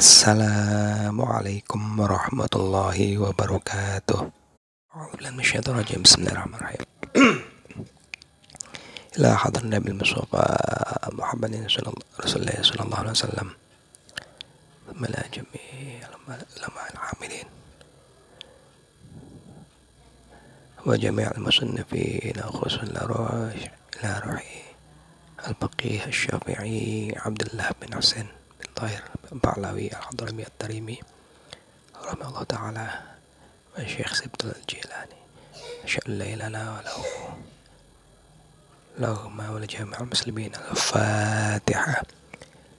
Assalamualaikum warahmatullahi wabarakatuh. Bismillahirrahmanirrahim. Bismillahirrahmanirrahim. إلى حضر النبي المصطفى محمد رسول الله صلى الله عليه وسلم إلى جميع العلماء العاملين وجميع المصنفين خصوصا إلى روحي الفقيه الشافعي عبد الله بن حسين طاهر البعلوي الحضرمي التريمي رحمه الله تعالى والشيخ سبت الجيلاني. إله إلا وله اللهم ولجميع المسلمين. الفاتحة.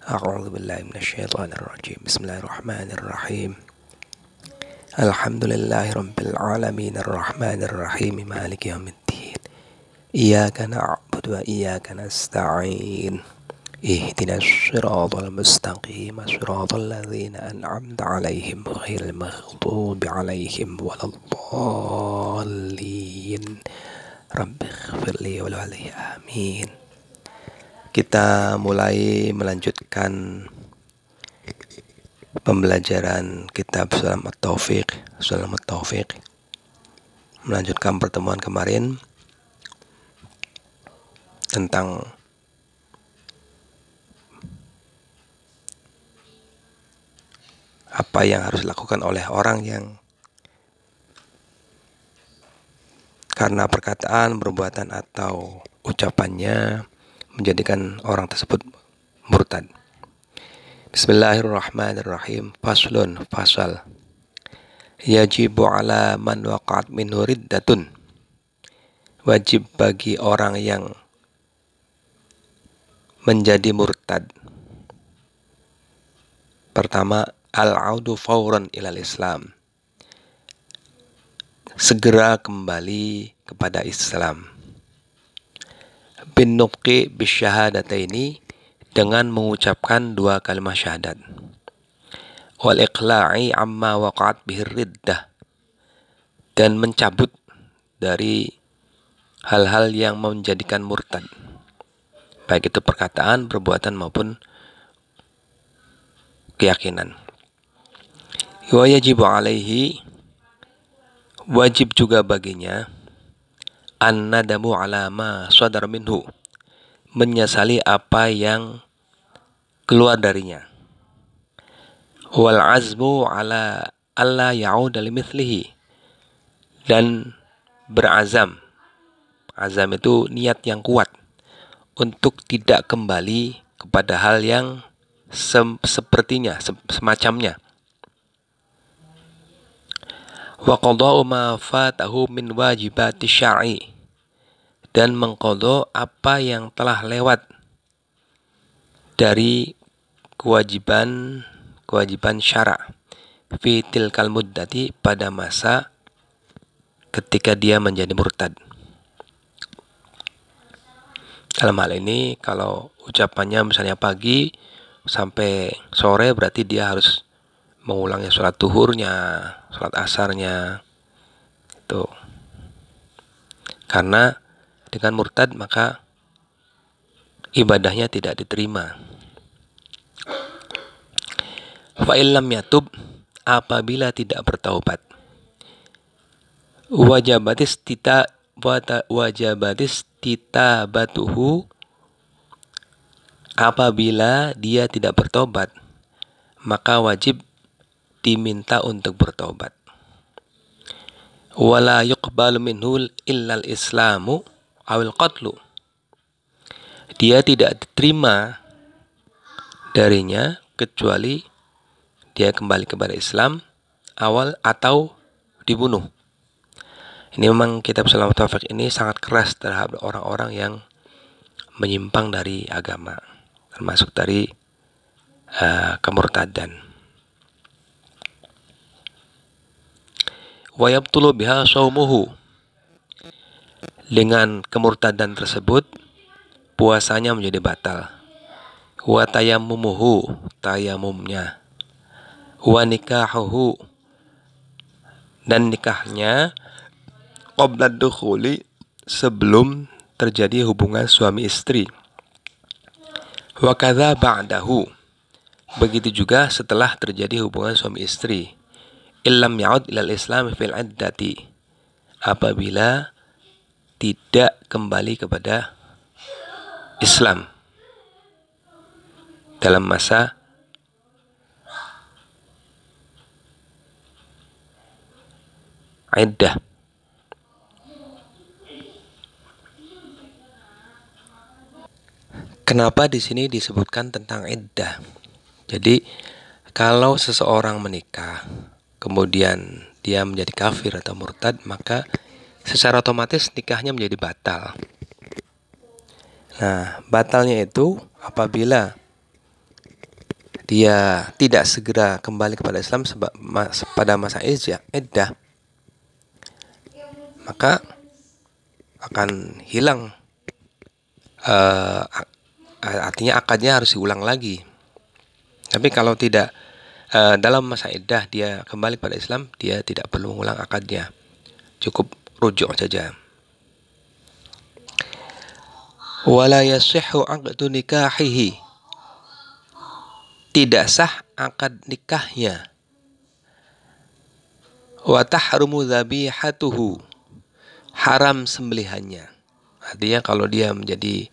أعوذ بالله من الشيطان الرجيم. بسم الله الرحمن الرحيم. الحمد لله رب العالمين. الرحمن الرحيم. مالك يوم الدين. إياك نعبد وإياك نستعين. اهدنا الصراط المستقيم صراط الذين أنعمت عليهم غير المغضوب عليهم ولا الضالين رب اغفر لي ولوالي آمين kita mulai melanjutkan pembelajaran kitab Sulam At-Taufiq Sulam At-Taufiq melanjutkan pertemuan kemarin tentang apa yang harus dilakukan oleh orang yang karena perkataan, perbuatan atau ucapannya menjadikan orang tersebut murtad. Bismillahirrahmanirrahim. Faslun, fasal. Yajibu ala man waqa'at minhu riddatun. Wajib bagi orang yang menjadi murtad. Pertama, al-audu fauran ilal Islam. Segera kembali kepada Islam. Bin nutqi ini dengan mengucapkan dua kalimat syahadat. Wal iqla'i amma waqa'at bihir riddah. Dan mencabut dari hal-hal yang menjadikan murtad. Baik itu perkataan, perbuatan maupun keyakinan wa alaihi wajib juga baginya an nadamu ala ma sadar minhu menyesali apa yang keluar darinya. Wal azmu ala alla ya'ud limithlihi dan berazam. Azam itu niat yang kuat untuk tidak kembali kepada hal yang sepertinya semacamnya wa qada'u ma fatahu min wajibati syar'i dan mengqadha apa yang telah lewat dari kewajiban kewajiban syara fi tilkal muddati pada masa ketika dia menjadi murtad. Dalam hal ini kalau ucapannya misalnya pagi sampai sore berarti dia harus mengulangnya sholat tuhurnya, sholat asarnya, itu. Karena dengan murtad maka ibadahnya tidak diterima. Fa'ilam yatub apabila tidak bertaubat. Wajabatis tita wajabatis tita batuhu apabila dia tidak bertobat maka wajib diminta untuk bertobat. Wala yuqbalu minhu illal islamu awil qatlu. Dia tidak diterima darinya kecuali dia kembali kepada Islam awal atau dibunuh. Ini memang kitab Salam Taufik ini sangat keras terhadap orang-orang yang menyimpang dari agama, termasuk dari uh, kemurtadan. Wa yabtulu biha saumuhu. Dengan kemurtadan tersebut, puasanya menjadi batal. Wa tayammumuhu, tayamumnya. Wa nikahuhu, dan nikahnya qabla dukhuli sebelum terjadi hubungan suami istri. Wa kadza ba'dahu Begitu juga setelah terjadi hubungan suami istri. Illam ya'ud ilal islam fil iddati. Apabila tidak kembali kepada Islam dalam masa iddah. Kenapa di sini disebutkan tentang iddah? Jadi kalau seseorang menikah kemudian dia menjadi kafir atau murtad maka secara otomatis nikahnya menjadi batal. Nah, batalnya itu apabila dia tidak segera kembali kepada Islam pada masa iddah, maka akan hilang. Uh, artinya akadnya harus diulang lagi. Tapi kalau tidak uh, dalam masa iddah dia kembali pada Islam, dia tidak perlu mengulang akadnya. Cukup rujuk saja. Wala yasihhu 'aqdu nikahihi. Tidak sah akad nikahnya. Wa tahrumu dzabihatuhu. Haram sembelihannya. Artinya kalau dia menjadi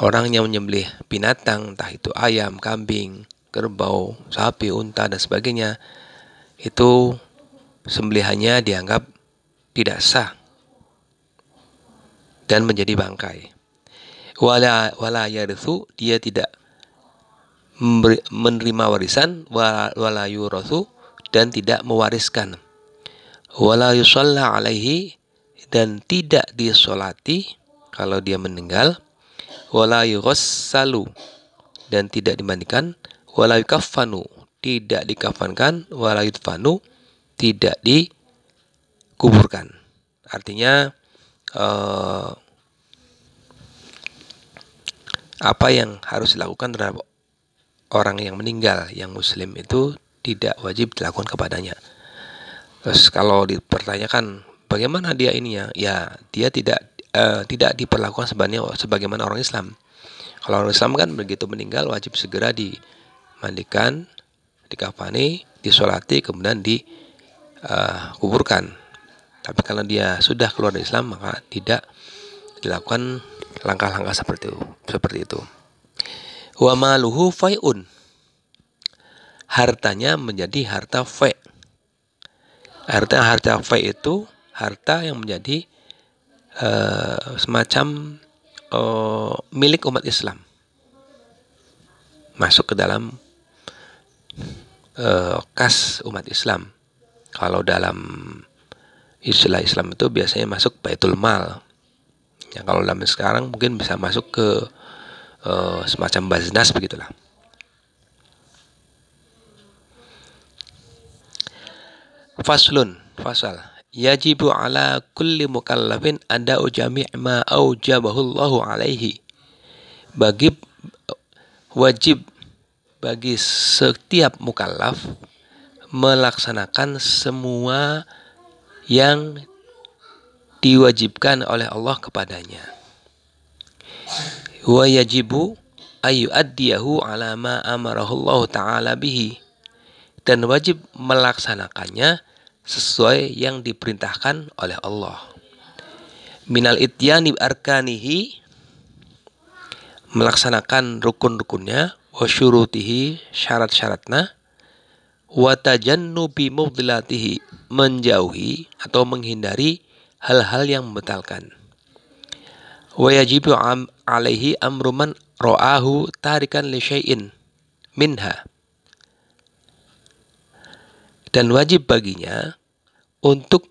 orang yang menyembelih binatang, entah itu ayam, kambing, kerbau, sapi, unta dan sebagainya, itu sembelihannya dianggap tidak sah dan menjadi bangkai. Wala wala yarithu dia tidak menerima warisan wala yurathu dan tidak mewariskan. Wala yusalla alaihi dan tidak disolati kalau dia meninggal. Wala yughassalu dan tidak dimandikan. Wala yukaffanu tidak dikafankan. Wala yudfanu tidak di kuburkan. Artinya uh, apa yang harus dilakukan terhadap orang yang meninggal yang muslim itu tidak wajib dilakukan kepadanya. Terus kalau dipertanyakan bagaimana dia ini ya, ya dia tidak uh, tidak diperlakukan sebenarnya sebagaimana orang Islam. Kalau orang Islam kan begitu meninggal wajib segera dimandikan, dikafani, disolati, kemudian dikuburkan. Eh, tapi kalau dia sudah keluar dari Islam maka tidak dilakukan langkah-langkah seperti itu. Seperti itu. Wa maluhu fai'un. Hartanya menjadi harta fai. Harta harta fai itu harta yang menjadi uh, semacam uh, milik umat Islam. Masuk ke dalam uh, kas umat Islam. Kalau dalam istilah Islam itu biasanya masuk baitul mal. Ya, kalau dalam sekarang mungkin bisa masuk ke uh, semacam baznas begitulah. Faslun, fasal. Yajibu ala kulli mukallafin ada jami' ma aujabahu Allahu alaihi. Bagi wajib bagi setiap mukallaf melaksanakan semua yang diwajibkan oleh Allah kepadanya. Wa yajibu ayu addiyahu ala ma amarahu Allah taala bihi dan wajib melaksanakannya sesuai yang diperintahkan oleh Allah. Minal ityani arkanihi melaksanakan rukun-rukunnya wa syurutihi syarat-syaratnya wa tajannubi mubdilatihi menjauhi atau menghindari hal-hal yang membatalkan. Wa yajibu am alaihi amru man ra'ahu tarikan li syai'in minha. Dan wajib baginya untuk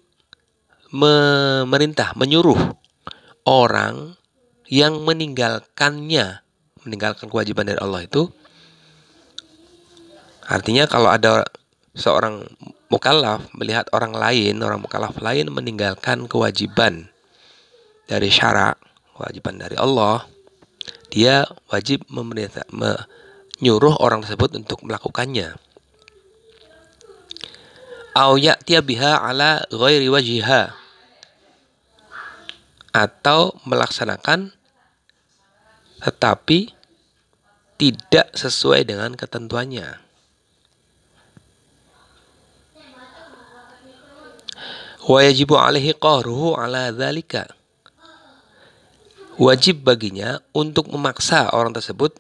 memerintah, menyuruh orang yang meninggalkannya, meninggalkan kewajiban dari Allah itu Artinya kalau ada seorang mukallaf melihat orang lain, orang mukallaf lain meninggalkan kewajiban dari syarak, kewajiban dari Allah, dia wajib memerintah, menyuruh orang tersebut untuk melakukannya. Au ya'tiya biha ala ghairi wajiha atau melaksanakan tetapi tidak sesuai dengan ketentuannya. Wa yajibu alaihi qahruhu ala dzalika. Wajib baginya untuk memaksa orang tersebut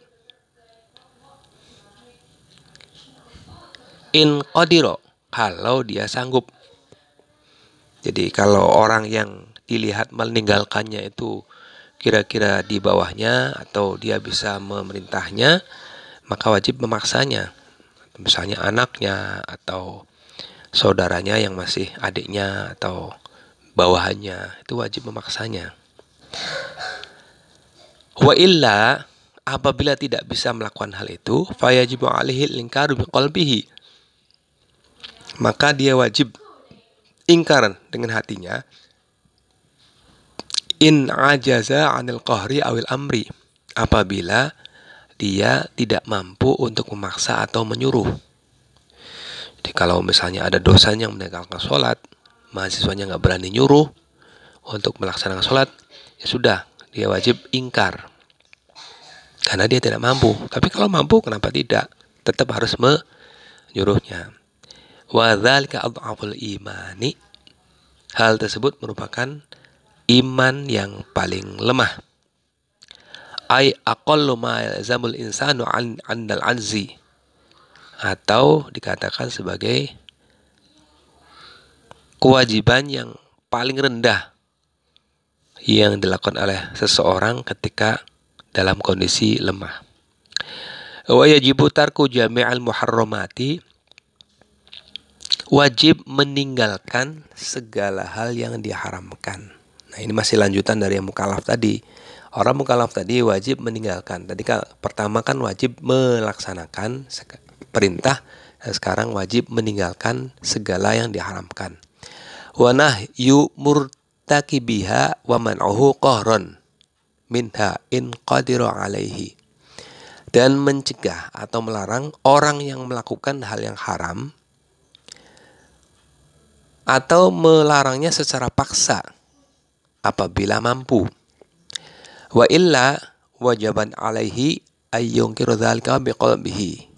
in qadiro kalau dia sanggup. Jadi kalau orang yang dilihat meninggalkannya itu kira-kira di bawahnya atau dia bisa memerintahnya, maka wajib memaksanya. Misalnya anaknya atau saudaranya yang masih adiknya atau bawahannya, itu wajib memaksanya. Wa illa apabila tidak bisa melakukan hal itu, fayajibu alaihi lingkaru biqalbihi. Maka dia wajib ingkar dengan hatinya in ajaza anil qahri awil amri apabila dia tidak mampu untuk memaksa atau menyuruh. Jadi kalau misalnya ada dosen yang meninggalkan sholat, mahasiswanya nggak berani nyuruh untuk melaksanakan sholat, ya sudah, dia wajib ingkar. Karena dia tidak mampu. Tapi kalau mampu, kenapa tidak? Tetap harus menyuruhnya. Wa dzalika imani. Hal tersebut merupakan iman yang paling lemah. Ay aqallu ma yalzamul insanu an andal anzi atau dikatakan sebagai kewajiban yang paling rendah yang dilakukan oleh seseorang ketika dalam kondisi lemah. Wa yajibu tarku jami'al muharramati wajib meninggalkan segala hal yang diharamkan. Nah, ini masih lanjutan dari yang mukallaf tadi. Orang mukallaf tadi wajib meninggalkan. Tadi kan pertama kan wajib melaksanakan perintah dan sekarang wajib meninggalkan segala yang diharamkan. Wa nahyu murtakibiha wa man'uhu qahron minha in qadiru alaihi. Dan mencegah atau melarang orang yang melakukan hal yang haram atau melarangnya secara paksa apabila mampu. Wa illa wajaban alaihi ayyunkiru dzalika biqalbihi.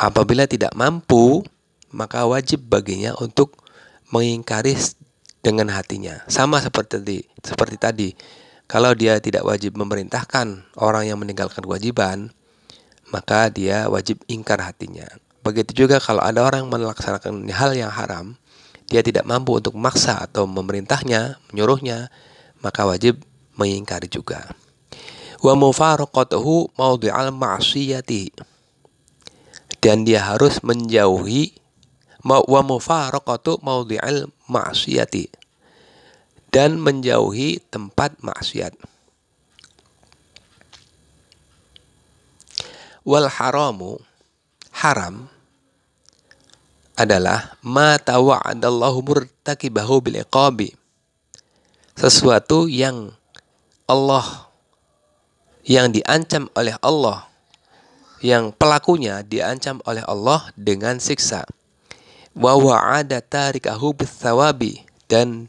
Apabila tidak mampu, maka wajib baginya untuk mengingkari dengan hatinya. Sama seperti seperti tadi. Kalau dia tidak wajib memerintahkan orang yang meninggalkan kewajiban, maka dia wajib ingkar hatinya. Begitu juga kalau ada orang melaksanakan hal yang haram, dia tidak mampu untuk memaksa atau memerintahnya, menyuruhnya, maka wajib mengingkari juga. Wa mufaraqatuhu mawdi'al ma'siyati. Dan dia harus menjauhi wa mufaraqatu mawdi'al ma'siyati. Dan menjauhi tempat maksiat. Wal haramu haram adalah ma tawa'adallahu murtakibahu bil iqabi. Sesuatu yang Allah yang diancam oleh Allah yang pelakunya diancam oleh Allah dengan siksa. Wa wa'ada tarikahu bithawabi dan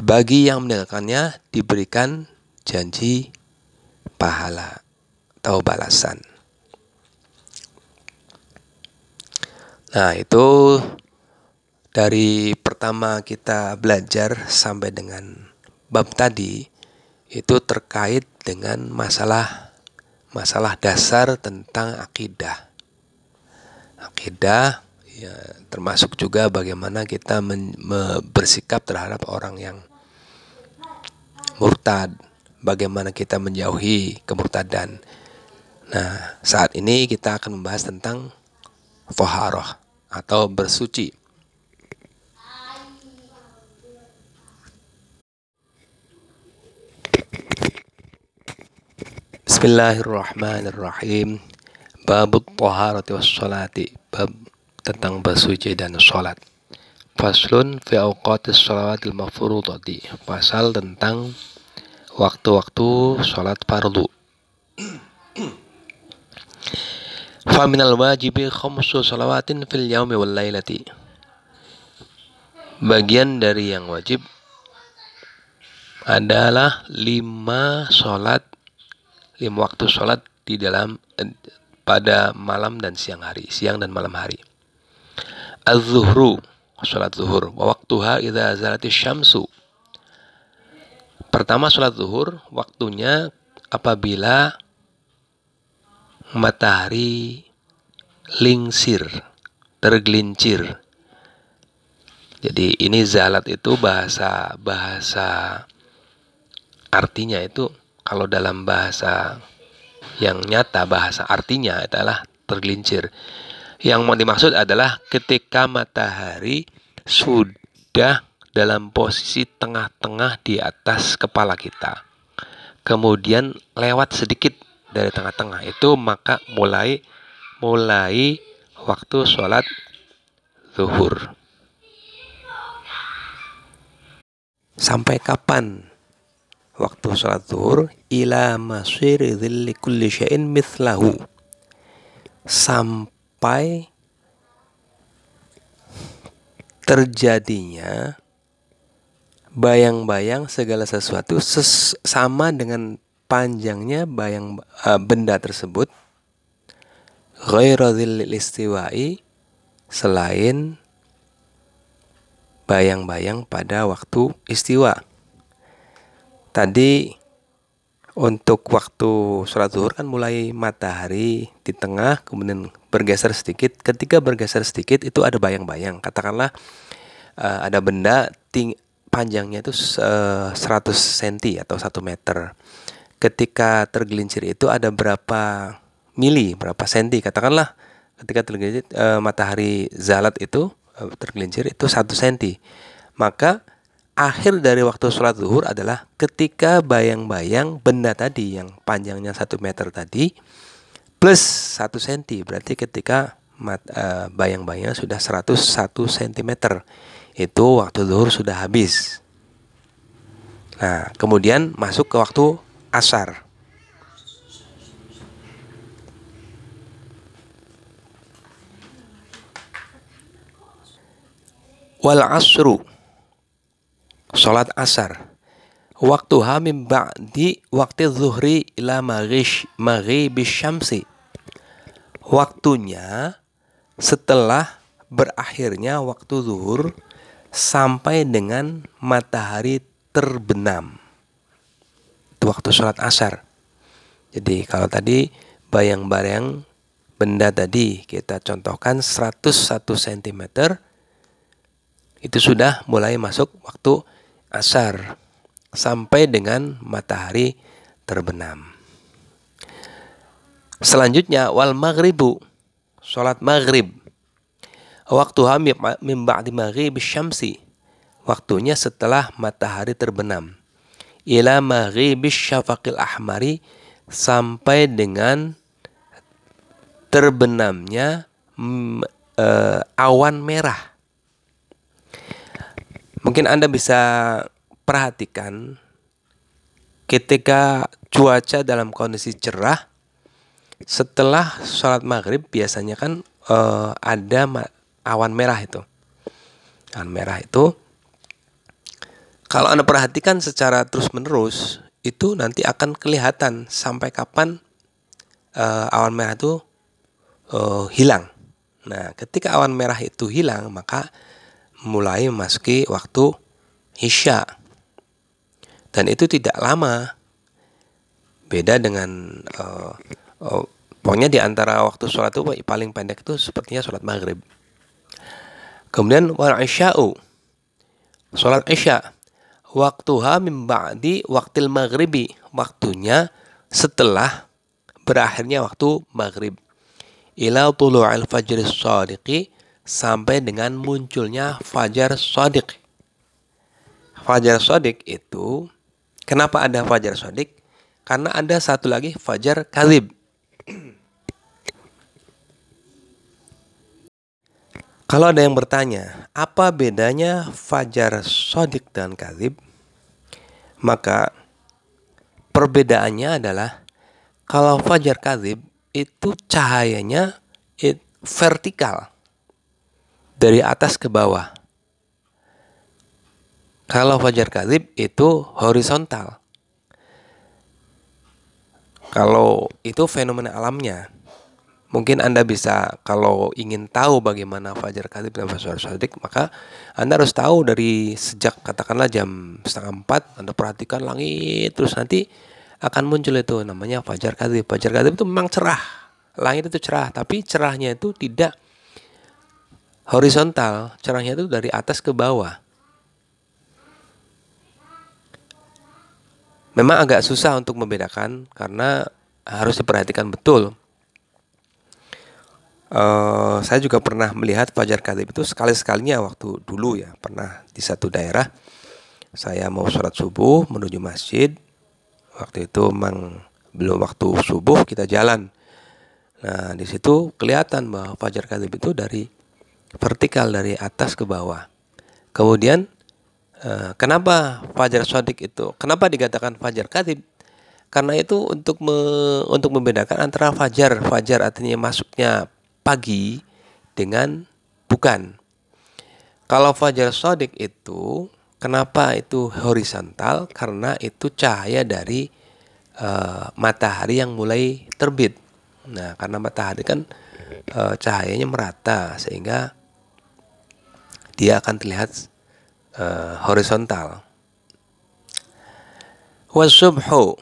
bagi yang meninggalkannya diberikan janji pahala atau balasan. Nah, itu dari pertama kita belajar sampai dengan bab tadi itu terkait dengan masalah masalah dasar tentang akidah. Akidah ya termasuk juga bagaimana kita men, me, bersikap terhadap orang yang murtad, bagaimana kita menjauhi kemurtadan. Nah, saat ini kita akan membahas tentang toharoh atau bersuci. Bismillahirrahmanirrahim. Bab taharati was salati. Bab tentang bersuci dan salat. Faslun fi awqatis salawatil mafrudati. Pasal tentang waktu-waktu salat fardu. Faminal wajibi khamsu salawatin fil yaumi wal lailati. Bagian dari yang wajib adalah lima sholat lima waktu sholat di dalam pada malam dan siang hari, siang dan malam hari. Az-zuhru, sholat zuhur. Waktuha idza zalati syamsu. Pertama sholat zuhur, waktunya apabila matahari lingsir, tergelincir. Jadi ini zalat itu bahasa bahasa artinya itu kalau dalam bahasa yang nyata bahasa artinya adalah tergelincir. Yang mau dimaksud adalah ketika matahari sudah dalam posisi tengah-tengah di atas kepala kita. Kemudian lewat sedikit dari tengah-tengah itu maka mulai mulai waktu sholat zuhur. Sampai kapan waktu sholat zuhur? Ila dhilli kulli. Sampai terjadinya bayang-bayang segala sesuatu ses sama dengan panjangnya bayang uh, benda tersebut ghairu istiwa'i selain bayang-bayang pada waktu istiwa. Tadi untuk waktu sholat zuhur kan mulai matahari di tengah kemudian bergeser sedikit. Ketika bergeser sedikit itu ada bayang-bayang. Katakanlah uh, ada benda ting panjangnya itu uh, 100 cm atau 1 meter. Ketika tergelincir itu ada berapa mili, berapa senti. Katakanlah ketika tergelincir uh, matahari zalat itu Eh, tergelincir itu satu senti. Maka akhir dari waktu sholat zuhur adalah ketika bayang-bayang benda tadi yang panjangnya satu meter tadi plus satu senti. Berarti ketika uh, bayang-bayangnya sudah 101 cm itu waktu zuhur sudah habis. Nah, kemudian masuk ke waktu asar. wal asru salat asar. Waktu hamim ba'di waktu zuhri ila maghish maghibis syamsi. Waktunya setelah berakhirnya waktu zuhur sampai dengan matahari terbenam waktu sholat asar jadi kalau tadi bayang-bayang benda tadi kita contohkan 101 cm itu sudah mulai masuk waktu asar sampai dengan matahari terbenam. Selanjutnya wal maghribu salat maghrib. Waktu min ba'di maghrib syamsi. Waktunya setelah matahari terbenam. Ila maghrib syafaqil ahmari sampai dengan terbenamnya uh, awan merah Mungkin Anda bisa perhatikan ketika cuaca dalam kondisi cerah setelah sholat maghrib biasanya kan uh, ada awan merah itu. Awan merah itu kalau Anda perhatikan secara terus-menerus itu nanti akan kelihatan sampai kapan uh, awan merah itu uh, hilang. Nah, ketika awan merah itu hilang, maka mulai memasuki waktu Isya. Dan itu tidak lama. Beda dengan uh, uh, pokoknya di antara waktu sholat itu paling pendek itu sepertinya sholat maghrib. Kemudian wal isya'u. Sholat isya. Waktuha min ba'di waktil maghribi. Waktunya setelah berakhirnya waktu maghrib. Ila tulu'al fajr sadiqi sampai dengan munculnya fajar sodik. Fajar sodik itu, kenapa ada fajar sodik? Karena ada satu lagi fajar kalib. Kalau ada yang bertanya, apa bedanya fajar sodik dan kalib? Maka perbedaannya adalah kalau fajar kalib itu cahayanya vertikal dari atas ke bawah. Kalau fajar kadib itu horizontal. Kalau itu fenomena alamnya, mungkin Anda bisa kalau ingin tahu bagaimana fajar kadib dan fajar sodik, maka Anda harus tahu dari sejak katakanlah jam setengah empat, Anda perhatikan langit, terus nanti akan muncul itu namanya fajar kadib. Fajar kadib itu memang cerah, langit itu cerah, tapi cerahnya itu tidak horizontal, cerahnya itu dari atas ke bawah. Memang agak susah untuk membedakan karena harus diperhatikan betul. Uh, saya juga pernah melihat fajar kadib itu sekali-sekalinya waktu dulu ya pernah di satu daerah. Saya mau sholat subuh menuju masjid. Waktu itu memang belum waktu subuh kita jalan. Nah di situ kelihatan bahwa fajar kadib itu dari vertikal dari atas ke bawah. Kemudian uh, kenapa fajar sodik itu kenapa dikatakan fajar kadib karena itu untuk me, untuk membedakan antara fajar fajar artinya masuknya pagi dengan bukan. Kalau fajar sodik itu kenapa itu horizontal? Karena itu cahaya dari uh, matahari yang mulai terbit. Nah, karena matahari kan uh, cahayanya merata sehingga dia akan terlihat uh, horizontal. Wasubhu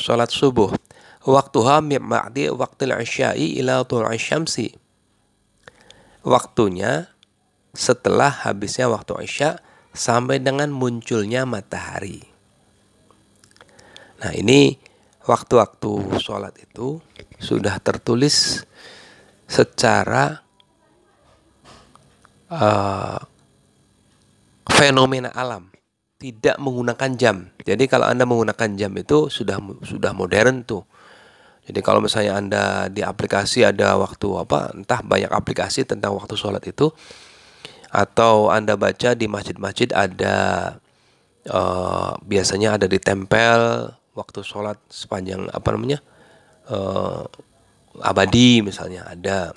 salat subuh waktuha min ba'di waqtil isya'i ila tul'i syamsi waktunya setelah habisnya waktu isya sampai dengan munculnya matahari nah ini waktu-waktu sholat itu sudah tertulis secara uh, fenomena alam tidak menggunakan jam. Jadi kalau Anda menggunakan jam itu sudah sudah modern tuh. Jadi kalau misalnya Anda di aplikasi ada waktu apa, entah banyak aplikasi tentang waktu sholat itu, atau Anda baca di masjid-masjid ada uh, biasanya ada ditempel waktu sholat sepanjang apa namanya uh, abadi misalnya ada,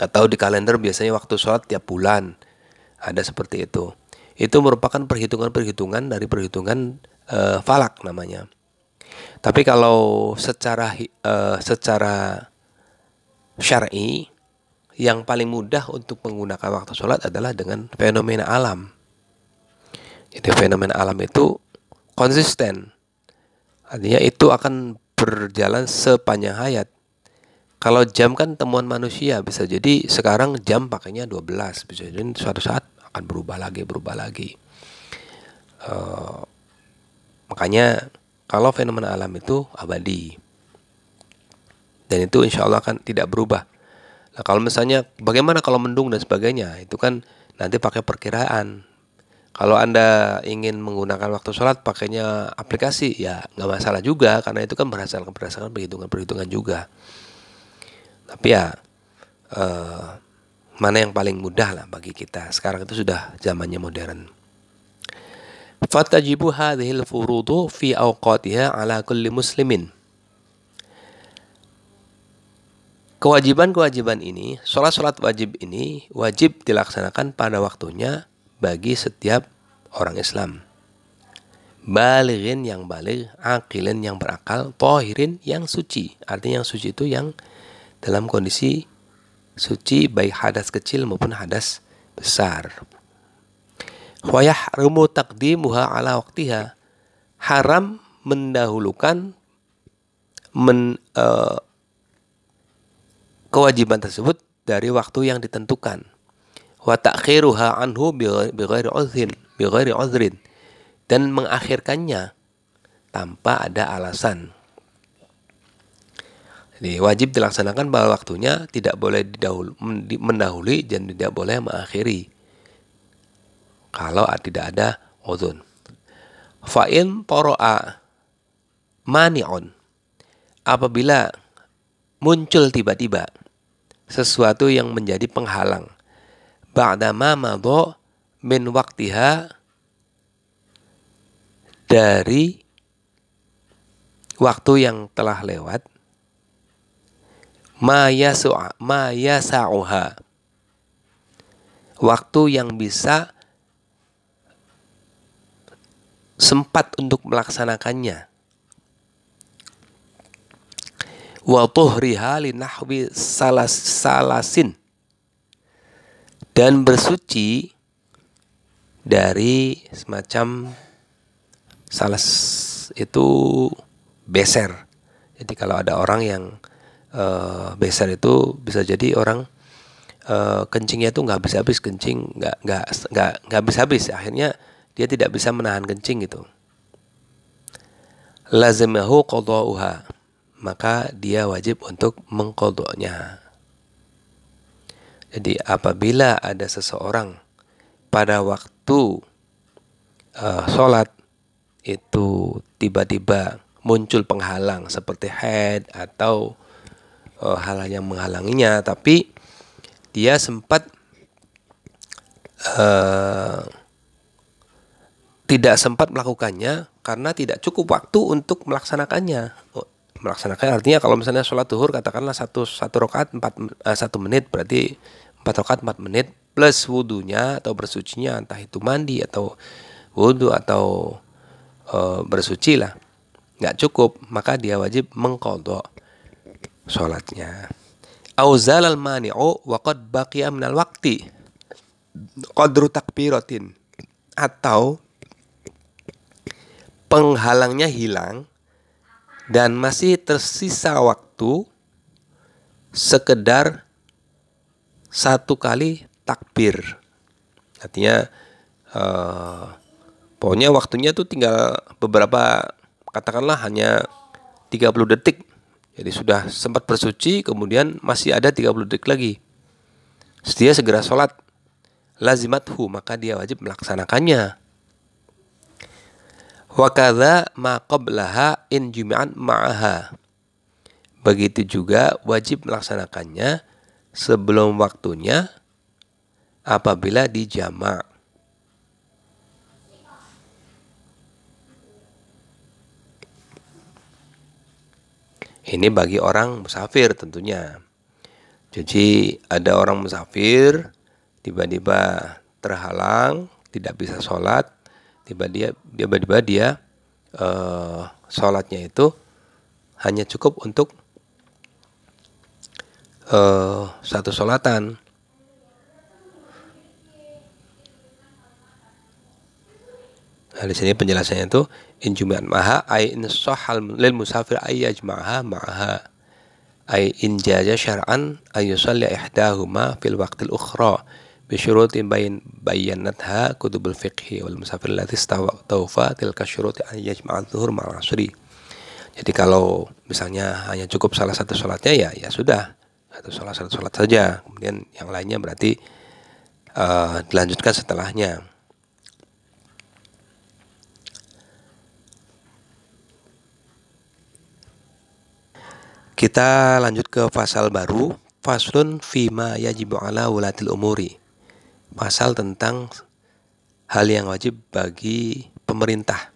atau di kalender biasanya waktu sholat tiap bulan ada seperti itu itu merupakan perhitungan-perhitungan dari perhitungan uh, falak namanya. Tapi kalau secara uh, secara syar'i yang paling mudah untuk menggunakan waktu sholat adalah dengan fenomena alam. Jadi fenomena alam itu konsisten. Artinya itu akan berjalan sepanjang hayat. Kalau jam kan temuan manusia bisa jadi sekarang jam pakainya 12 bisa jadi suatu saat akan berubah lagi berubah lagi uh, makanya kalau fenomena alam itu abadi dan itu insya Allah akan tidak berubah nah kalau misalnya bagaimana kalau mendung dan sebagainya itu kan nanti pakai perkiraan kalau anda ingin menggunakan waktu sholat pakainya aplikasi ya nggak masalah juga karena itu kan berdasarkan berdasarkan perhitungan perhitungan juga tapi ya uh, mana yang paling mudah lah bagi kita. Sekarang itu sudah zamannya modern. Fatajibu hadhil furudu fi awqatiha ala kulli muslimin. Kewajiban-kewajiban ini, sholat-sholat wajib ini wajib dilaksanakan pada waktunya bagi setiap orang Islam. Balighin yang balik, akilin yang berakal, tohirin yang suci. Artinya yang suci itu yang dalam kondisi suci baik hadas kecil maupun hadas besar. Wayah rumu takdimuha ala waktiha. Haram mendahulukan men, uh, kewajiban tersebut dari waktu yang ditentukan. Wa ta'khiruha anhu bighairi uzrin, bighairi uzrin dan mengakhirkannya tanpa ada alasan. Jadi wajib dilaksanakan pada waktunya, tidak boleh didahulu, mendahului dan tidak boleh mengakhiri. Kalau tidak ada udhun. Fa'in toro'a mani'un. Apabila muncul tiba-tiba sesuatu yang menjadi penghalang. Ba'dama madho min waktiha dari waktu yang telah lewat ma yasa'uha waktu yang bisa sempat untuk melaksanakannya wa tuhriha nahwi salas salasin dan bersuci dari semacam salas itu beser. Jadi kalau ada orang yang uh, beser itu bisa jadi orang uh, kencingnya itu nggak bisa habis kencing, nggak nggak nggak nggak bisa habis. Akhirnya dia tidak bisa menahan kencing itu. Lazimahu qada'uha. Maka dia wajib untuk mengkodoknya. Jadi apabila ada seseorang pada waktu uh, sholat itu tiba-tiba muncul penghalang seperti head atau uh, hal yang menghalanginya, tapi dia sempat uh, tidak sempat melakukannya karena tidak cukup waktu untuk melaksanakannya. Oh, melaksanakan artinya kalau misalnya sholat duhur katakanlah satu satu rakaat empat uh, satu menit berarti empat rakaat empat menit plus wudhunya atau bersucinya entah itu mandi atau wudhu atau e, bersuci lah. Nggak cukup maka dia wajib mengkodok sholatnya. Auzal al mani'u wa qad baqiya minal waqti. Qadru takbiratin. Atau penghalangnya hilang dan masih tersisa waktu sekedar satu kali takbir. Artinya uh, pokoknya waktunya tuh tinggal beberapa katakanlah hanya 30 detik. Jadi sudah sempat bersuci kemudian masih ada 30 detik lagi. Setia segera sholat. Lazimathu maka dia wajib melaksanakannya. Wakadha ma qablaha in jumi'an ma'aha. Begitu juga wajib melaksanakannya sebelum waktunya apabila dijamak. Ini bagi orang musafir tentunya. Jadi ada orang musafir tiba-tiba terhalang, tidak bisa sholat, tiba-tiba dia tiba-tiba dia uh, sholatnya itu hanya cukup untuk uh, satu sholatan. Nah, di sini penjelasannya itu in jumi'at maha ay in sahal lil musafir ay yajma'ha ma'aha. Ay in jaza syar'an ay yusalli ihdahuma fil waqtil ukhra bi syurutin bayin bayanatha kutubul fiqhi wal musafir allati tawfa tilka syuruti ay yajma'a dhuhur ma'al asri. Jadi kalau misalnya hanya cukup salah satu sholatnya ya ya sudah satu sholat satu sholat saja kemudian yang lainnya berarti uh, dilanjutkan setelahnya. Kita lanjut ke pasal baru, faslun fima yajibu ala wulatil umuri. Pasal tentang hal yang wajib bagi pemerintah.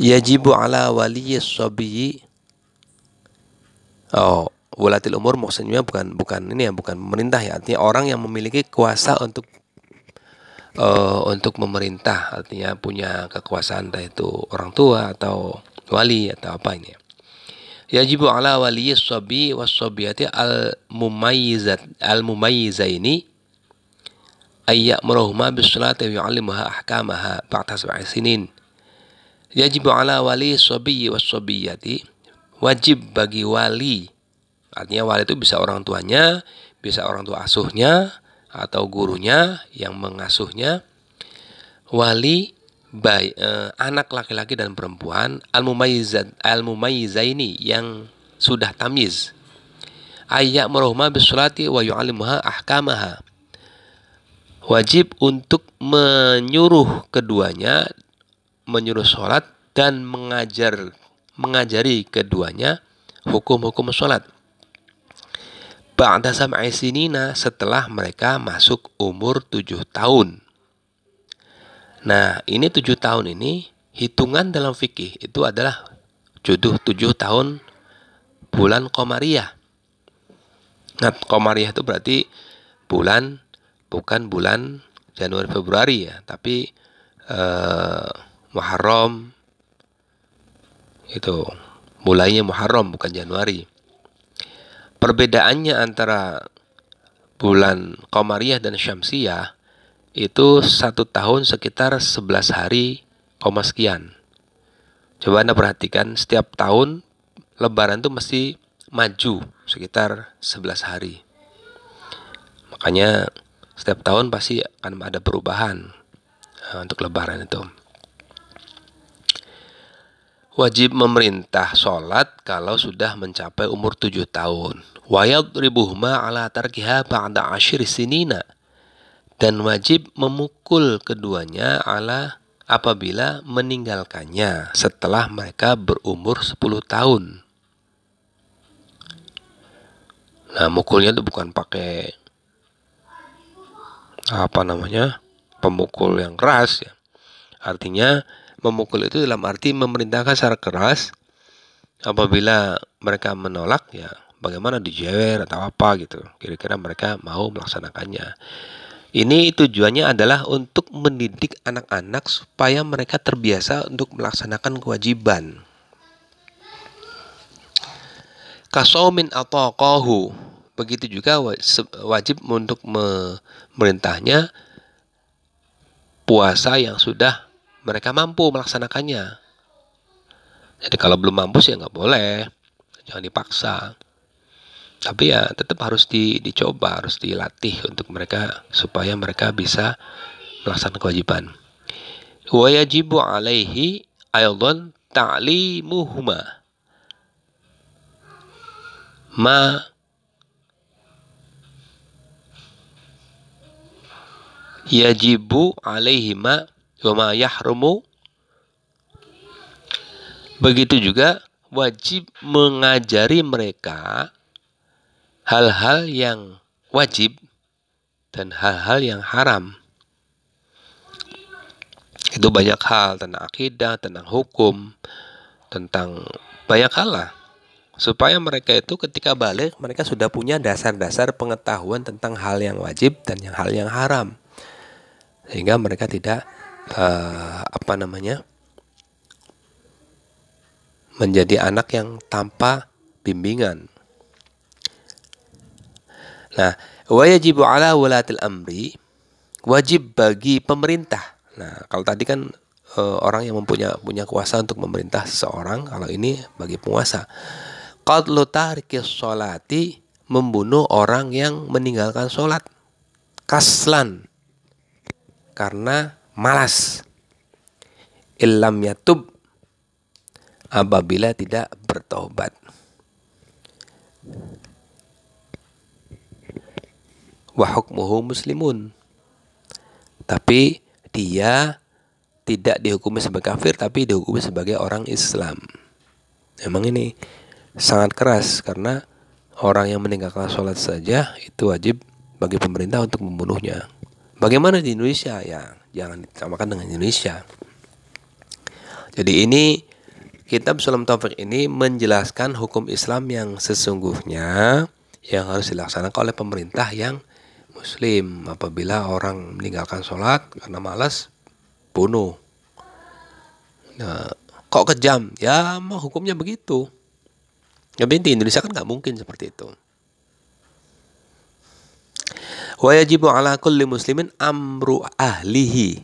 Yajibu ala wali sobiyi. Oh, wulatil umur maksudnya bukan bukan ini ya, bukan pemerintah ya. Artinya orang yang memiliki kuasa untuk uh, untuk memerintah, artinya punya kekuasaan entah itu orang tua atau wali atau apa ini. Ya yajibu ala waliyyi sabi was sabiyati al mumayyizat al mumayyizaini ay ya'muruhuma bis salati wa yu'allimuha ahkamaha ba'da sab'i sinin yajibu ala wali sabi was sabiyati wajib bagi wali. Artinya wali itu bisa orang tuanya bisa orang tua asuhnya atau gurunya yang mengasuhnya. Wali baik eh, anak laki-laki dan perempuan al mumayyizat al mumayyizaini yang sudah tamiz ayat merohma bisolati wa yu'allimuha ahkamaha. Wajib untuk menyuruh keduanya menyuruh sholat dan mengajar mengajari keduanya hukum-hukum sholat Ba'da sam'i sinina setelah mereka masuk umur tujuh tahun Nah, ini tujuh tahun ini hitungan dalam fikih itu adalah jodoh tujuh tahun bulan Komariah. Nah, Komariah itu berarti bulan bukan bulan Januari Februari ya, tapi eh, Muharram itu mulainya Muharram bukan Januari. Perbedaannya antara bulan Qamariyah dan Syamsiyah itu satu tahun sekitar 11 hari koma sekian. Coba Anda perhatikan setiap tahun Lebaran itu mesti maju sekitar 11 hari. Makanya setiap tahun pasti akan ada perubahan uh, untuk lebaran itu. Wajib memerintah sholat kalau sudah mencapai umur tujuh tahun. ribuhma ala tarkiha ba'da ashir sinina. Dan wajib memukul keduanya ala apabila meninggalkannya setelah mereka berumur 10 tahun. Nah, mukulnya itu bukan pakai apa namanya pemukul yang keras ya. Artinya memukul itu dalam arti memerintahkan secara keras apabila mereka menolak ya bagaimana dijewer atau apa gitu. Kira-kira mereka mau melaksanakannya. Ini tujuannya adalah untuk mendidik anak-anak supaya mereka terbiasa untuk melaksanakan kewajiban. Kasaumin atau kohu Begitu juga wajib untuk memerintahnya puasa yang sudah mereka mampu melaksanakannya. Jadi kalau belum mampu sih nggak boleh, jangan dipaksa. Tapi ya tetap harus di, dicoba, harus dilatih untuk mereka supaya mereka bisa melaksanakan kewajiban. Wa yajibu alaihi aydan ta'limuhuma ma yajibu alaihima wa ma yahrumu begitu juga wajib mengajari mereka hal-hal yang wajib dan hal-hal yang haram itu banyak hal tentang akidah, tentang hukum, tentang banyak hal lah. Supaya mereka itu ketika balik mereka sudah punya dasar-dasar pengetahuan tentang hal yang wajib dan yang hal yang haram sehingga mereka tidak uh, apa namanya menjadi anak yang tanpa bimbingan. Nah, wajibu ala walatil amri wajib bagi pemerintah. Nah, kalau tadi kan e, orang yang mempunyai punya kuasa untuk memerintah seseorang, kalau ini bagi penguasa. Qadlu tarikis sholati membunuh orang yang meninggalkan sholat. Kaslan karena malas. Illam yatub apabila tidak bertobat. Wahukmuhu muslimun. Tapi dia tidak dihukumi sebagai kafir tapi dihukumi sebagai orang Islam. Memang ini sangat keras karena orang yang meninggalkan sholat saja itu wajib bagi pemerintah untuk membunuhnya. Bagaimana di Indonesia? Ya, jangan disamakan dengan Indonesia. Jadi ini kitab Sulam Taufik ini menjelaskan hukum Islam yang sesungguhnya yang harus dilaksanakan oleh pemerintah yang muslim apabila orang meninggalkan sholat karena malas bunuh. Nah, kok kejam? Ya, mah hukumnya begitu. Tapi di Indonesia kan nggak mungkin seperti itu. Wa yajibu ala kulli muslimin amru ahlihi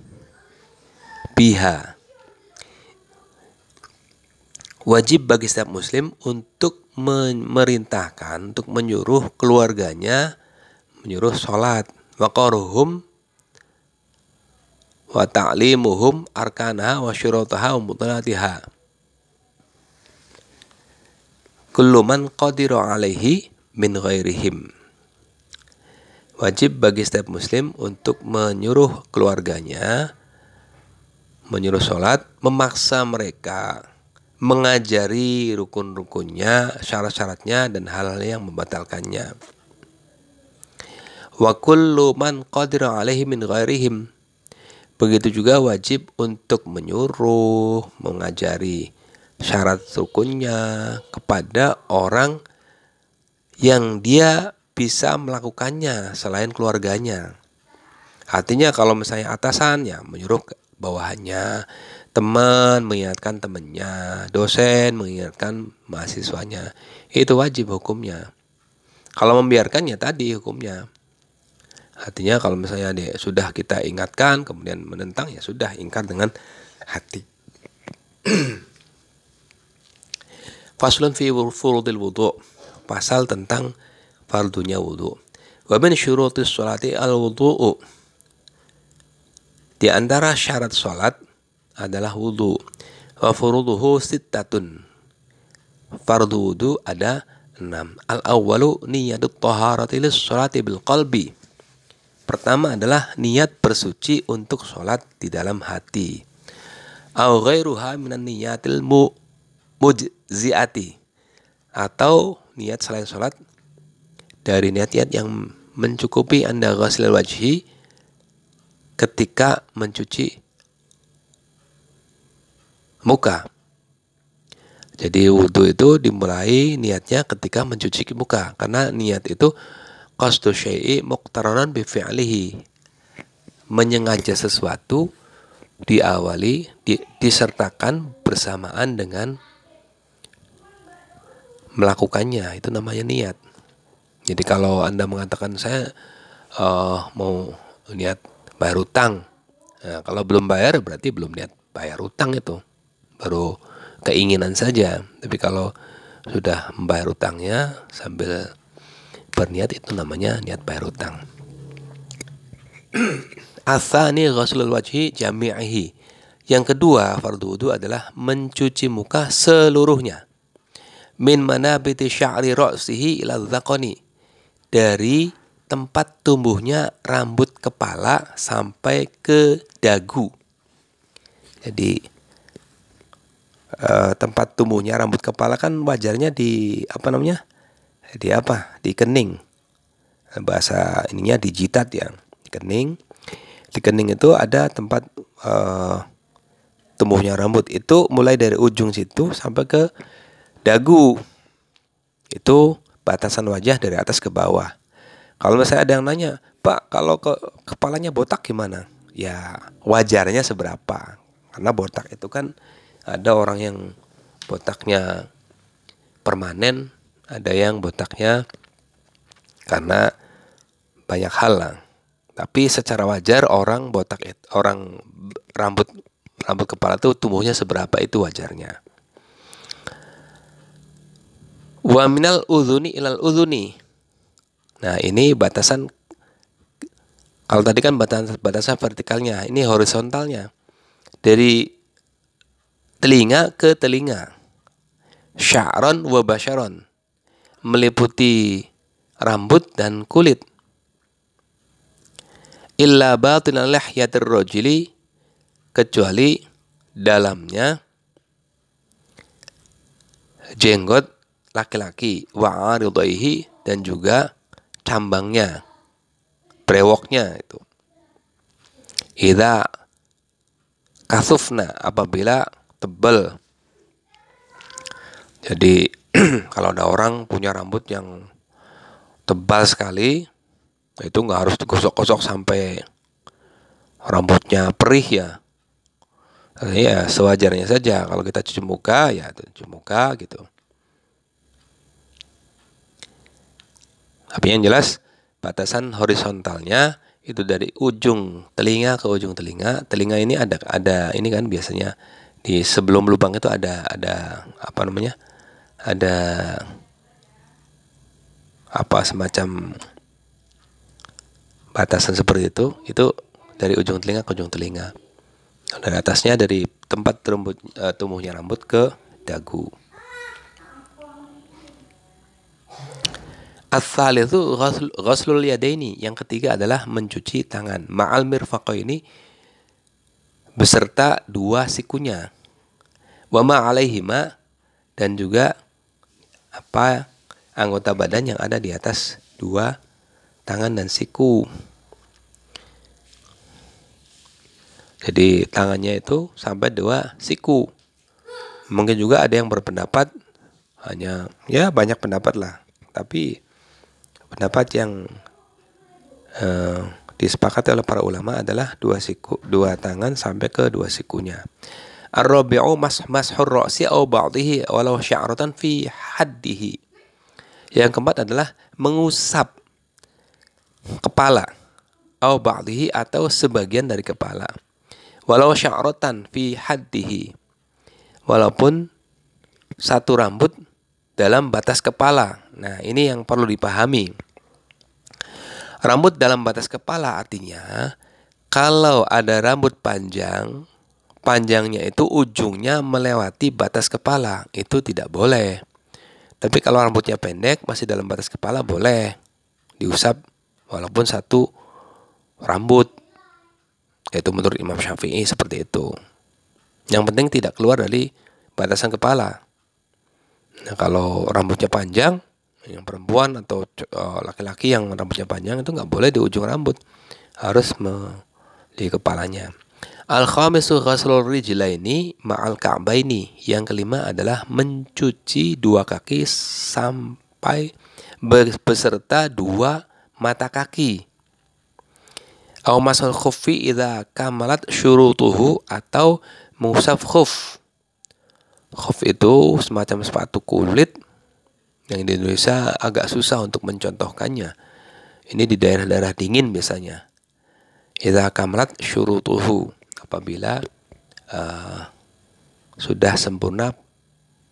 biha. Wajib bagi setiap muslim untuk memerintahkan, untuk menyuruh keluarganya menyuruh sholat. Wa qaruhum wa ta'limuhum arkanaha wa syurutaha wa mutalatiha. Kullu man qadiru alaihi min ghairihim. Wajib bagi setiap muslim untuk menyuruh keluarganya menyuruh sholat, memaksa mereka mengajari rukun-rukunnya, syarat-syaratnya dan hal-hal yang membatalkannya. Wa kullu man qadira alaihi min ghairihim. Begitu juga wajib untuk menyuruh, mengajari syarat rukunnya kepada orang yang dia bisa melakukannya selain keluarganya. Artinya kalau misalnya atasan ya menyuruh bawahannya, teman mengingatkan temannya, dosen mengingatkan mahasiswanya. Itu wajib hukumnya. Kalau membiarkannya tadi hukumnya. Artinya kalau misalnya dia sudah kita ingatkan kemudian menentang ya sudah ingkar dengan hati. Faslun fi furudil wudu. Pasal tentang fardunya wudu. Wa min syurutis sholati al wudu'u. Di antara syarat salat adalah wudu. Wa furuduhu sittatun. Fardu wudu ada enam. Al-awwalu niyatut taharati lis sholati bil qalbi. Pertama adalah niat bersuci untuk sholat di dalam hati. Minan niyatil mu mujziati. Atau niat selain sholat dari niat-niat yang mencukupi anda ghasil wajhi ketika mencuci muka. Jadi wudhu itu dimulai niatnya ketika mencuci muka karena niat itu qasdu syai'i muqtaranan bi fi'lihi. Menyengaja sesuatu diawali di, disertakan bersamaan dengan melakukannya itu namanya niat. Jadi kalau anda mengatakan saya uh, mau niat bayar utang, nah, kalau belum bayar berarti belum niat bayar utang itu baru keinginan saja. Tapi kalau sudah membayar utangnya sambil berniat itu namanya niat bayar utang. Asani ghuslul wajhi jami'ihi. Yang kedua fardu wudu adalah mencuci muka seluruhnya. Min manabiti sya'ri ra'sihi ila dzaqani. Dari tempat tumbuhnya rambut kepala sampai ke dagu. Jadi uh, tempat tumbuhnya rambut kepala kan wajarnya di apa namanya di apa? Di kening. Bahasa ininya di jitat ya. Kening. Di kening itu ada tempat uh, tumbuhnya rambut. Itu mulai dari ujung situ sampai ke dagu. Itu batasan wajah dari atas ke bawah. Kalau misalnya ada yang nanya pak kalau ke kepalanya botak gimana? Ya wajarnya seberapa. Karena botak itu kan ada orang yang botaknya permanen, ada yang botaknya karena banyak hal lah. Tapi secara wajar orang botak orang rambut rambut kepala itu tumbuhnya seberapa itu wajarnya. Wa minal udhuni ilal udhuni. Nah, ini batasan kalau tadi kan batasan batasan vertikalnya, ini horizontalnya. Dari telinga ke telinga. Sya'ron wa basyaron. Meliputi rambut dan kulit. Illa batina lihyatir. Kecuali dalamnya jenggot laki-laki wa dan juga cambangnya brewoknya itu Ida kasufna apabila tebal. Jadi kalau ada orang punya rambut yang tebal sekali, itu nggak harus digosok-gosok sampai rambutnya perih ya. Ya sewajarnya saja kalau kita cuci muka ya cuci muka gitu. Tapi yang jelas batasan horizontalnya itu dari ujung telinga ke ujung telinga. Telinga ini ada ada ini kan biasanya di sebelum lubang itu ada ada apa namanya ada apa semacam batasan seperti itu itu dari ujung telinga ke ujung telinga dan atasnya dari tempat rambut uh, tumbuhnya rambut ke dagu Asal itu ghuslul yadaini. Yang ketiga adalah mencuci tangan. Ma'al ini beserta dua sikunya. Wama alaihima dan juga apa anggota badan yang ada di atas dua tangan dan siku. Jadi tangannya itu sampai dua siku. Mungkin juga ada yang berpendapat hanya ya banyak pendapat lah. Tapi pendapat yang uh, disepakati oleh para ulama adalah dua siku, dua tangan sampai ke dua sikunya. Ar-rabi'u mas mashur ra'si aw ba'dihi walau sya'ratan fi haddihi. Yang keempat adalah mengusap kepala aw ba'dihi atau sebagian dari kepala. Walau sya'ratan fi haddihi. Walaupun satu rambut dalam batas kepala. Nah, ini yang perlu dipahami. Rambut dalam batas kepala artinya kalau ada rambut panjang panjangnya itu ujungnya melewati batas kepala, itu tidak boleh. Tapi kalau rambutnya pendek masih dalam batas kepala boleh diusap walaupun satu rambut. Itu menurut Imam Syafi'i seperti itu. Yang penting tidak keluar dari batasan kepala. Nah, kalau rambutnya panjang, yang perempuan atau eh, laki-laki yang rambutnya panjang itu nggak boleh di ujung rambut, harus di kepalanya. Al-khamisu ghaslul rijlaini ma'al ka'baini. Yang kelima adalah mencuci dua kaki sampai beserta dua mata kaki. Au masal khuffi idza kamalat syurutuhu atau musaf khuf. Khuf itu semacam sepatu kulit yang di Indonesia agak susah untuk mencontohkannya. Ini di daerah-daerah dingin biasanya. Idza kamalat syurutuhu apabila uh, sudah sempurna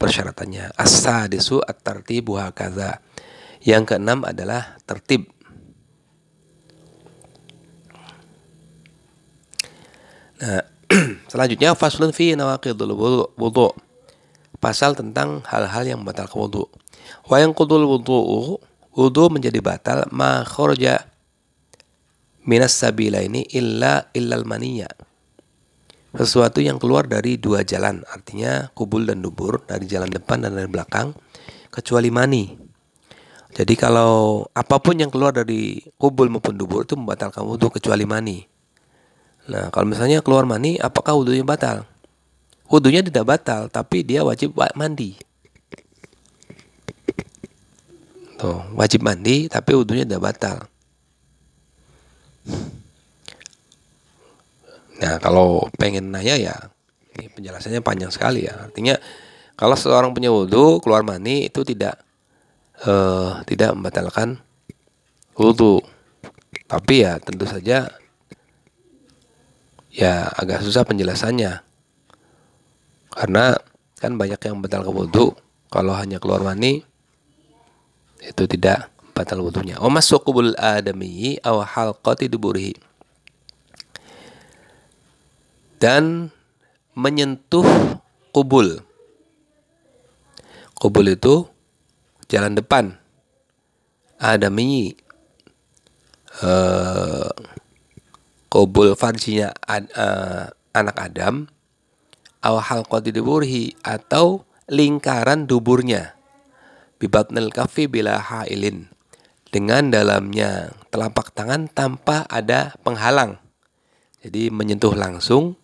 persyaratannya. As-sadisu at-tartibu hakaza. Yang keenam adalah tertib. Nah, selanjutnya faslun fi nawaqidul wudu. Pasal tentang hal-hal yang batal ke wudu. Wa yang qudul wudu wudu menjadi batal ma kharaja minas sabila ini illa illal maniyya sesuatu yang keluar dari dua jalan, artinya kubul dan dubur, dari jalan depan dan dari belakang, kecuali mani. Jadi kalau apa pun yang keluar dari kubul maupun dubur itu membatalkan wudhu kecuali mani. Nah kalau misalnya keluar mani, apakah wudhunya batal? Wudhunya tidak batal, tapi dia wajib mandi. Tuh, wajib mandi, tapi wudhunya tidak batal. Nah, kalau pengen nanya ya, ini penjelasannya panjang sekali ya. Artinya kalau seorang punya wudhu keluar mani itu tidak uh, tidak membatalkan wudhu. Tapi ya tentu saja ya agak susah penjelasannya. Karena kan banyak yang batal wudhu kalau hanya keluar mani itu tidak batal wudhunya. O masukubul adami aw halqati duburihi dan menyentuh kubul. Kubul itu jalan depan. Adami uh, kubul farjinya ad, uh, anak Adam. Awal diburihi atau lingkaran duburnya. Bibatnil kafi bila hailin. Dengan dalamnya telapak tangan tanpa ada penghalang. Jadi menyentuh langsung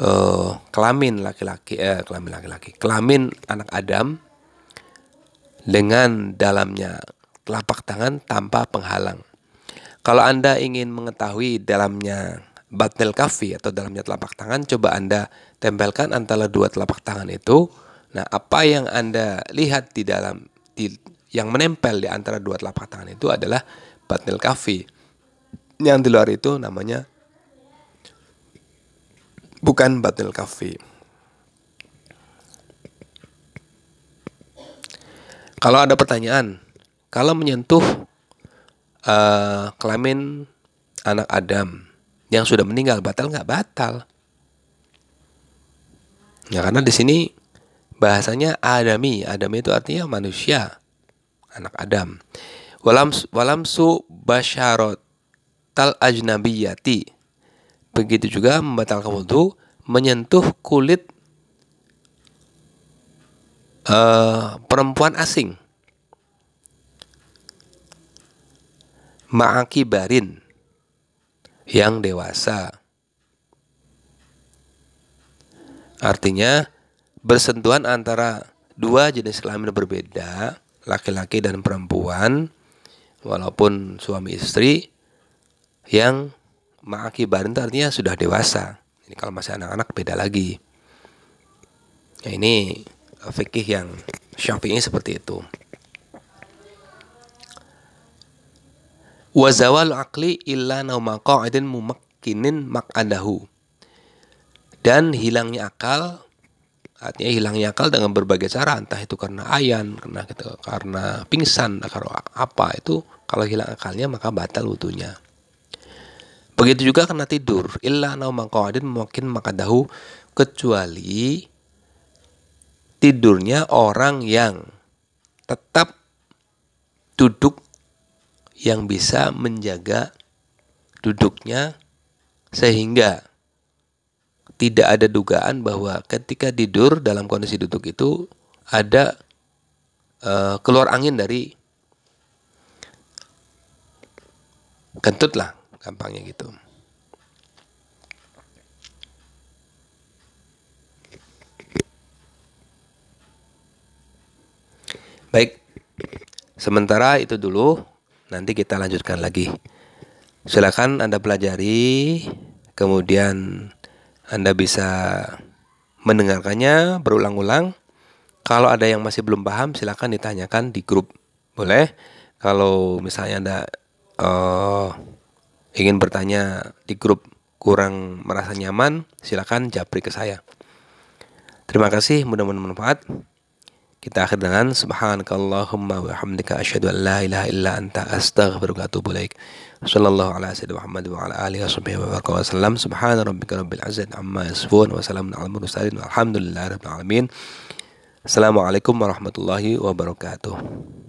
uh, kelamin laki-laki eh, kelamin laki-laki kelamin anak Adam dengan dalamnya telapak tangan tanpa penghalang. Kalau Anda ingin mengetahui dalamnya batnil kafi atau dalamnya telapak tangan, coba Anda tempelkan antara dua telapak tangan itu. Nah, apa yang Anda lihat di dalam di, yang menempel di antara dua telapak tangan itu adalah batnil kafi. Yang di luar itu namanya bukan batil kafi. Kalau ada pertanyaan, kalau menyentuh uh, kelamin anak Adam yang sudah meninggal batal nggak batal? Ya karena di sini bahasanya Adami, Adami itu artinya manusia, anak Adam. Walam walamsu basharot tal ajnabiyati Begitu juga membatalkan wudhu menyentuh kulit uh, perempuan asing. Ma'akibarin yang dewasa. Artinya bersentuhan antara dua jenis kelamin berbeda, laki-laki dan perempuan, walaupun suami istri yang Ma'akibarin itu artinya sudah dewasa. Ini kalau masih anak-anak beda lagi. Ya, ini fikih yang syafi'i seperti itu. Wa zawal aqli illa nauma qa'idin mumakkinin mak'adahu. Dan hilangnya akal artinya hilangnya akal dengan berbagai cara entah itu karena ayan karena gitu, karena pingsan karena apa itu kalau hilang akalnya maka batal wudunya begitu juga karena tidur. Illa nauma qa'idin mungkin makadahu kecuali tidurnya orang yang tetap duduk yang bisa menjaga duduknya sehingga tidak ada dugaan bahwa ketika tidur dalam kondisi duduk itu ada uh, keluar angin dari kentut lah gampangnya gitu. Baik, sementara itu dulu, nanti kita lanjutkan lagi. Silakan Anda pelajari, kemudian Anda bisa mendengarkannya berulang-ulang. Kalau ada yang masih belum paham, silakan ditanyakan di grup. Boleh? Kalau misalnya Anda uh, ingin bertanya di grup kurang merasa nyaman, silakan japri ke saya. Terima kasih, mudah-mudahan bermanfaat. Kita akhir dengan subhanakallahumma wa hamdika asyhadu an la ilaha illa anta astaghfiruka wa atubu ilaik. Sallallahu ala sayyidina Muhammad wa ala alihi washabihi wa baraka wasallam. Subhana rabbika rabbil izzati amma yasifun wa salamun alal mursalin walhamdulillahi rabbil alamin. Assalamualaikum warahmatullahi wabarakatuh.